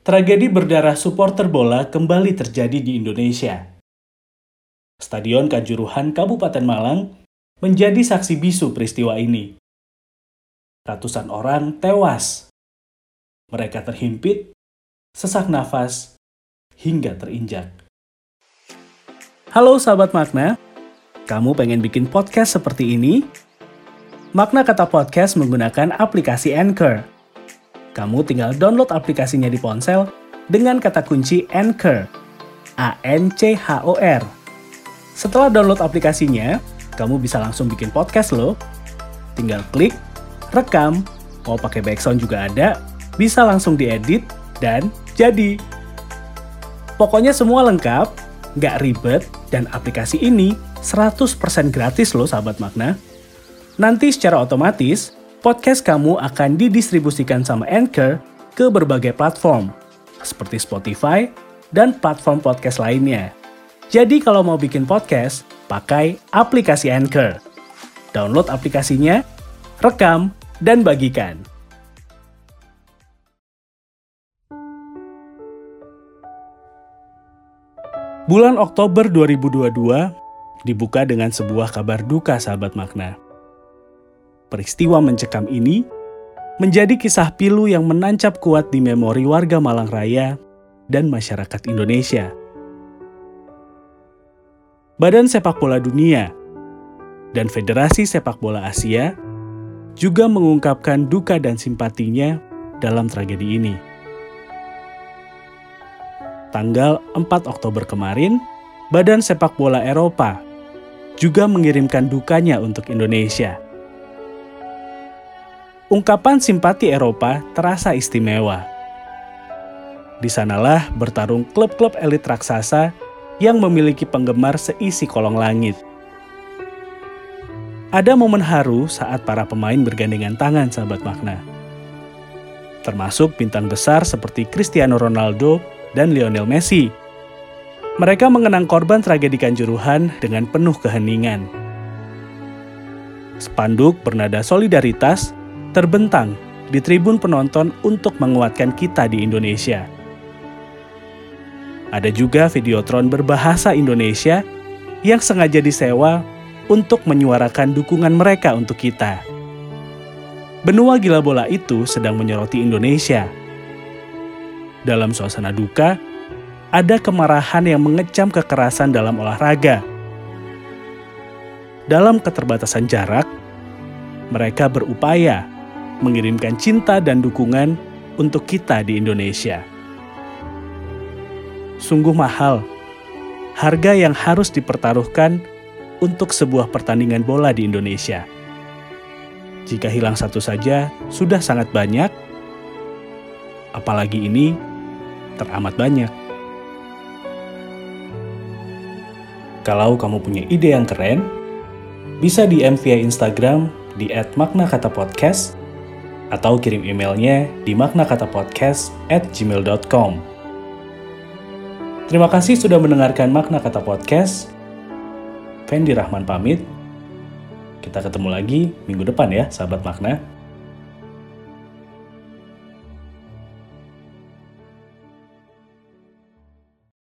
Tragedi berdarah supporter bola kembali terjadi di Indonesia. Stadion Kanjuruhan Kabupaten Malang menjadi saksi bisu peristiwa ini. Ratusan orang tewas. Mereka terhimpit, sesak nafas, hingga terinjak. Halo sahabat makna, kamu pengen bikin podcast seperti ini? Makna Kata Podcast menggunakan aplikasi Anchor. Kamu tinggal download aplikasinya di ponsel dengan kata kunci Anchor. A-N-C-H-O-R. Setelah download aplikasinya, kamu bisa langsung bikin podcast loh. Tinggal klik, rekam, mau pakai background juga ada, bisa langsung diedit, dan jadi. Pokoknya semua lengkap, nggak ribet, dan aplikasi ini 100% gratis loh sahabat makna. Nanti secara otomatis, podcast kamu akan didistribusikan sama Anchor ke berbagai platform, seperti Spotify dan platform podcast lainnya. Jadi kalau mau bikin podcast, pakai aplikasi Anchor. Download aplikasinya, rekam, dan bagikan. Bulan Oktober 2022 dibuka dengan sebuah kabar duka sahabat makna Peristiwa mencekam ini menjadi kisah pilu yang menancap kuat di memori warga Malang Raya dan masyarakat Indonesia. Badan Sepak Bola Dunia dan Federasi Sepak Bola Asia juga mengungkapkan duka dan simpatinya dalam tragedi ini. Tanggal 4 Oktober kemarin, Badan Sepak Bola Eropa juga mengirimkan dukanya untuk Indonesia ungkapan simpati Eropa terasa istimewa. Di sanalah bertarung klub-klub elit raksasa yang memiliki penggemar seisi kolong langit. Ada momen haru saat para pemain bergandengan tangan sahabat makna. Termasuk bintang besar seperti Cristiano Ronaldo dan Lionel Messi. Mereka mengenang korban tragedi Kanjuruhan dengan penuh keheningan. Spanduk bernada solidaritas terbentang di tribun penonton untuk menguatkan kita di Indonesia. Ada juga videotron berbahasa Indonesia yang sengaja disewa untuk menyuarakan dukungan mereka untuk kita. Benua gila bola itu sedang menyoroti Indonesia. Dalam suasana duka, ada kemarahan yang mengecam kekerasan dalam olahraga. Dalam keterbatasan jarak, mereka berupaya mengirimkan cinta dan dukungan untuk kita di Indonesia. Sungguh mahal harga yang harus dipertaruhkan untuk sebuah pertandingan bola di Indonesia. Jika hilang satu saja, sudah sangat banyak, apalagi ini teramat banyak. Kalau kamu punya ide yang keren, bisa DM via Instagram di @maknakatapodcast atau kirim emailnya di maknakatapodcast at gmail.com. Terima kasih sudah mendengarkan Makna Kata Podcast. Fendi Rahman pamit. Kita ketemu lagi minggu depan ya, sahabat makna.